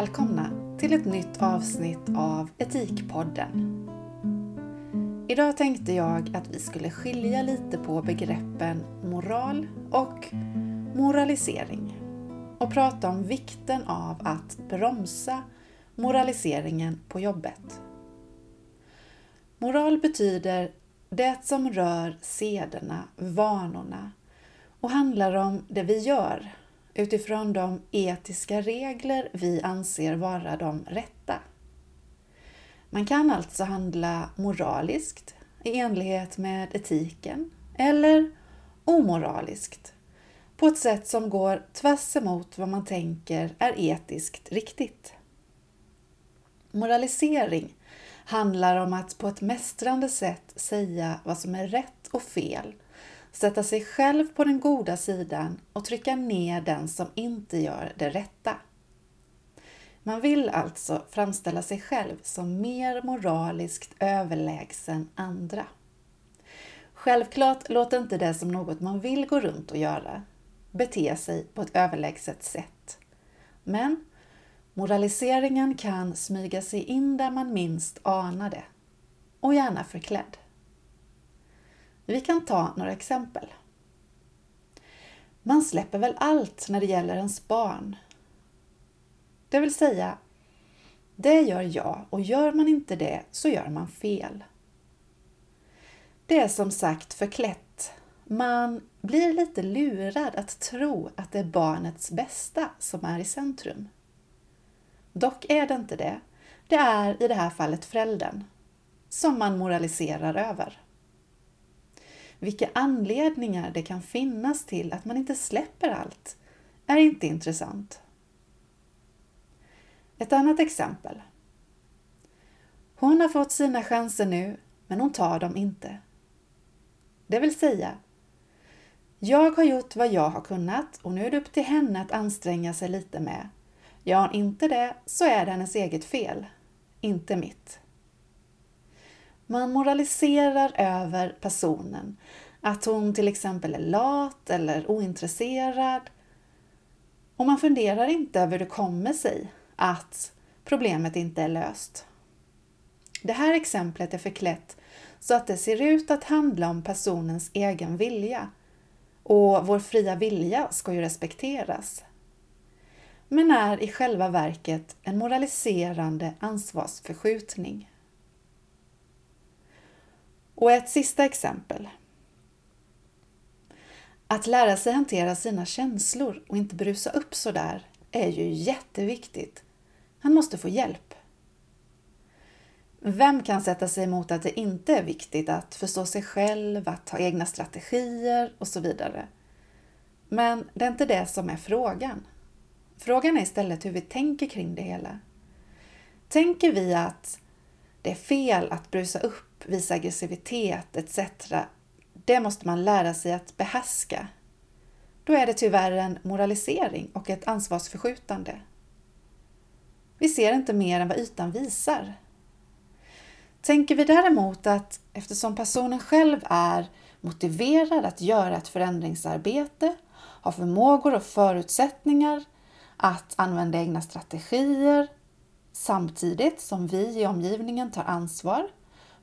Välkomna till ett nytt avsnitt av Etikpodden. Idag tänkte jag att vi skulle skilja lite på begreppen moral och moralisering och prata om vikten av att bromsa moraliseringen på jobbet. Moral betyder det som rör sederna, vanorna och handlar om det vi gör utifrån de etiska regler vi anser vara de rätta. Man kan alltså handla moraliskt i enlighet med etiken eller omoraliskt på ett sätt som går tvärs emot vad man tänker är etiskt riktigt. Moralisering handlar om att på ett mästrande sätt säga vad som är rätt och fel sätta sig själv på den goda sidan och trycka ner den som inte gör det rätta. Man vill alltså framställa sig själv som mer moraliskt överlägsen andra. Självklart låter inte det som något man vill gå runt och göra, bete sig på ett överlägset sätt. Men moraliseringen kan smyga sig in där man minst anar det, och gärna förklädd. Vi kan ta några exempel. Man släpper väl allt när det gäller ens barn. Det vill säga, det gör jag och gör man inte det så gör man fel. Det är som sagt förklätt. Man blir lite lurad att tro att det är barnets bästa som är i centrum. Dock är det inte det. Det är i det här fallet föräldern som man moraliserar över vilka anledningar det kan finnas till att man inte släpper allt är inte intressant. Ett annat exempel. Hon har fått sina chanser nu, men hon tar dem inte. Det vill säga, jag har gjort vad jag har kunnat och nu är det upp till henne att anstränga sig lite med. Gör hon inte det så är det hennes eget fel, inte mitt. Man moraliserar över personen. Att hon till exempel är lat eller ointresserad. Och man funderar inte över hur det kommer sig att problemet inte är löst. Det här exemplet är förklätt så att det ser ut att handla om personens egen vilja. Och vår fria vilja ska ju respekteras. Men är i själva verket en moraliserande ansvarsförskjutning. Och ett sista exempel. Att lära sig hantera sina känslor och inte brusa upp sådär är ju jätteviktigt. Han måste få hjälp. Vem kan sätta sig emot att det inte är viktigt att förstå sig själv, att ha egna strategier och så vidare? Men det är inte det som är frågan. Frågan är istället hur vi tänker kring det hela. Tänker vi att det är fel att brusa upp visa aggressivitet etc. Det måste man lära sig att behärska. Då är det tyvärr en moralisering och ett ansvarsförskjutande. Vi ser inte mer än vad ytan visar. Tänker vi däremot att eftersom personen själv är motiverad att göra ett förändringsarbete, har förmågor och förutsättningar att använda egna strategier samtidigt som vi i omgivningen tar ansvar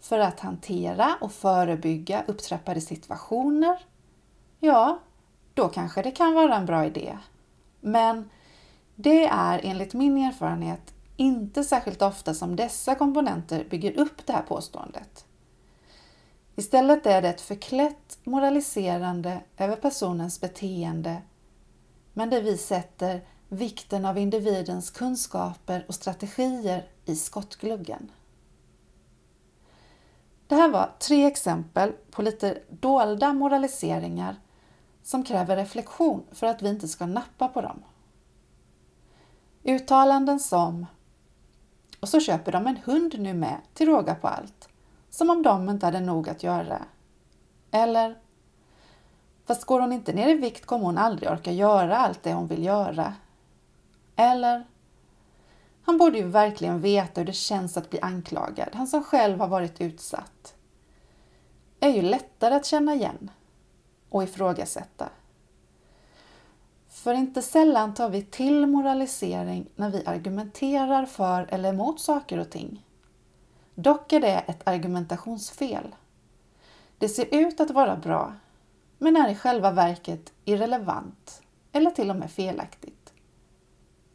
för att hantera och förebygga upptrappade situationer, ja, då kanske det kan vara en bra idé. Men det är enligt min erfarenhet inte särskilt ofta som dessa komponenter bygger upp det här påståendet. Istället är det ett förklätt moraliserande över personens beteende, men där vi sätter vikten av individens kunskaper och strategier i skottgluggen. Det här var tre exempel på lite dolda moraliseringar som kräver reflektion för att vi inte ska nappa på dem. Uttalanden som och så köper de en hund nu med till råga på allt, som om de inte hade nog att göra. Eller Fast går hon inte ner i vikt kommer hon aldrig orka göra allt det hon vill göra. Eller han borde ju verkligen veta hur det känns att bli anklagad, han som själv har varit utsatt. är ju lättare att känna igen och ifrågasätta. För inte sällan tar vi till moralisering när vi argumenterar för eller emot saker och ting. Dock är det ett argumentationsfel. Det ser ut att vara bra, men är i själva verket irrelevant eller till och med felaktigt.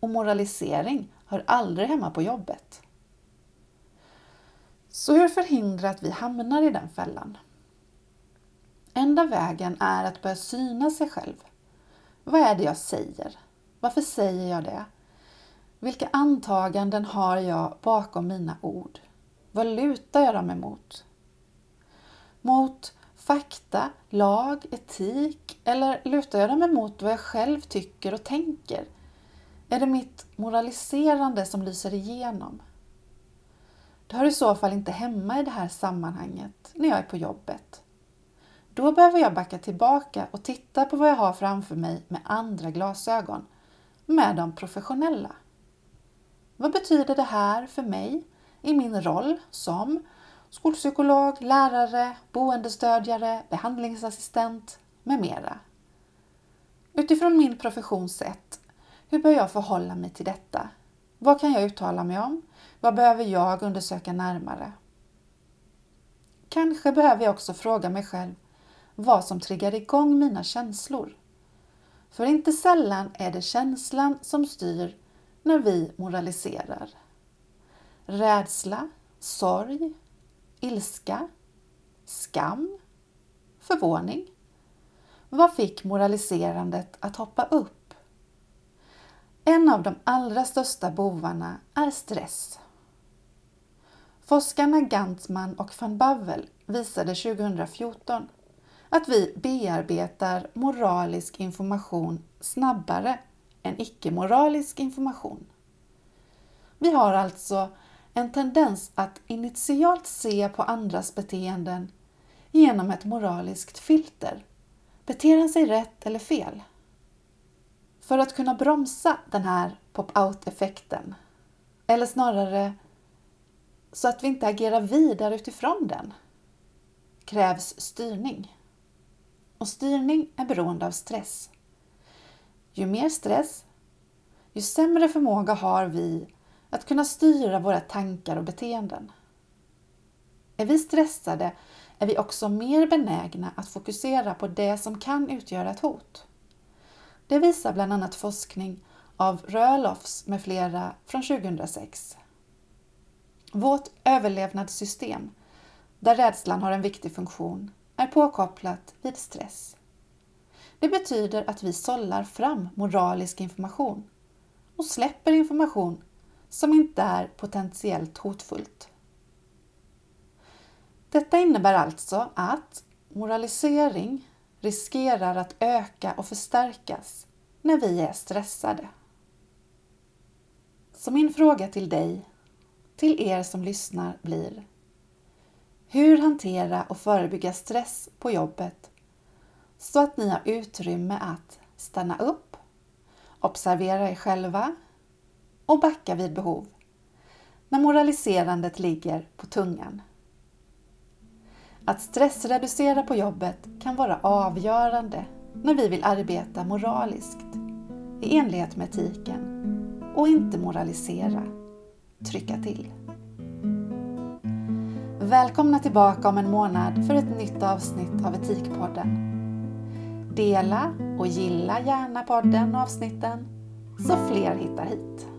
Och moralisering hör aldrig hemma på jobbet. Så hur förhindra att vi hamnar i den fällan? Enda vägen är att börja syna sig själv. Vad är det jag säger? Varför säger jag det? Vilka antaganden har jag bakom mina ord? Vad lutar jag dem emot? Mot fakta, lag, etik eller lutar jag dem emot vad jag själv tycker och tänker? Är det mitt moraliserande som lyser igenom? Det hör i så fall inte hemma i det här sammanhanget när jag är på jobbet. Då behöver jag backa tillbaka och titta på vad jag har framför mig med andra glasögon, med de professionella. Vad betyder det här för mig i min roll som skolpsykolog, lärare, boendestödjare, behandlingsassistent med mera? Utifrån min professions sätt, hur bör jag förhålla mig till detta? Vad kan jag uttala mig om? Vad behöver jag undersöka närmare? Kanske behöver jag också fråga mig själv vad som triggar igång mina känslor. För inte sällan är det känslan som styr när vi moraliserar. Rädsla, sorg, ilska, skam, förvåning. Vad fick moraliserandet att hoppa upp? En av de allra största bovarna är stress. Forskarna Gantman och van Bavel visade 2014 att vi bearbetar moralisk information snabbare än icke-moralisk information. Vi har alltså en tendens att initialt se på andras beteenden genom ett moraliskt filter. Beter han sig rätt eller fel? För att kunna bromsa den här pop-out-effekten, eller snarare så att vi inte agerar vidare utifrån den, krävs styrning. Och styrning är beroende av stress. Ju mer stress, ju sämre förmåga har vi att kunna styra våra tankar och beteenden. Är vi stressade är vi också mer benägna att fokusera på det som kan utgöra ett hot. Det visar bland annat forskning av Röloffs med flera från 2006. Vårt överlevnadssystem, där rädslan har en viktig funktion, är påkopplat vid stress. Det betyder att vi sållar fram moralisk information och släpper information som inte är potentiellt hotfullt. Detta innebär alltså att moralisering riskerar att öka och förstärkas när vi är stressade. Så min fråga till dig, till er som lyssnar blir hur hantera och förebygga stress på jobbet så att ni har utrymme att stanna upp, observera er själva och backa vid behov när moraliserandet ligger på tungan. Att stressreducera på jobbet kan vara avgörande när vi vill arbeta moraliskt i enlighet med etiken och inte moralisera, trycka till. Välkomna tillbaka om en månad för ett nytt avsnitt av Etikpodden. Dela och gilla gärna podden och avsnitten så fler hittar hit.